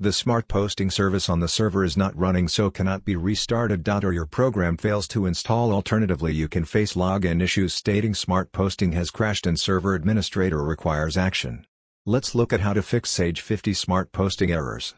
The smart posting service on the server is not running so cannot be restarted. Or your program fails to install alternatively you can face login issues stating smart posting has crashed and server administrator requires action. Let's look at how to fix Sage 50 smart posting errors.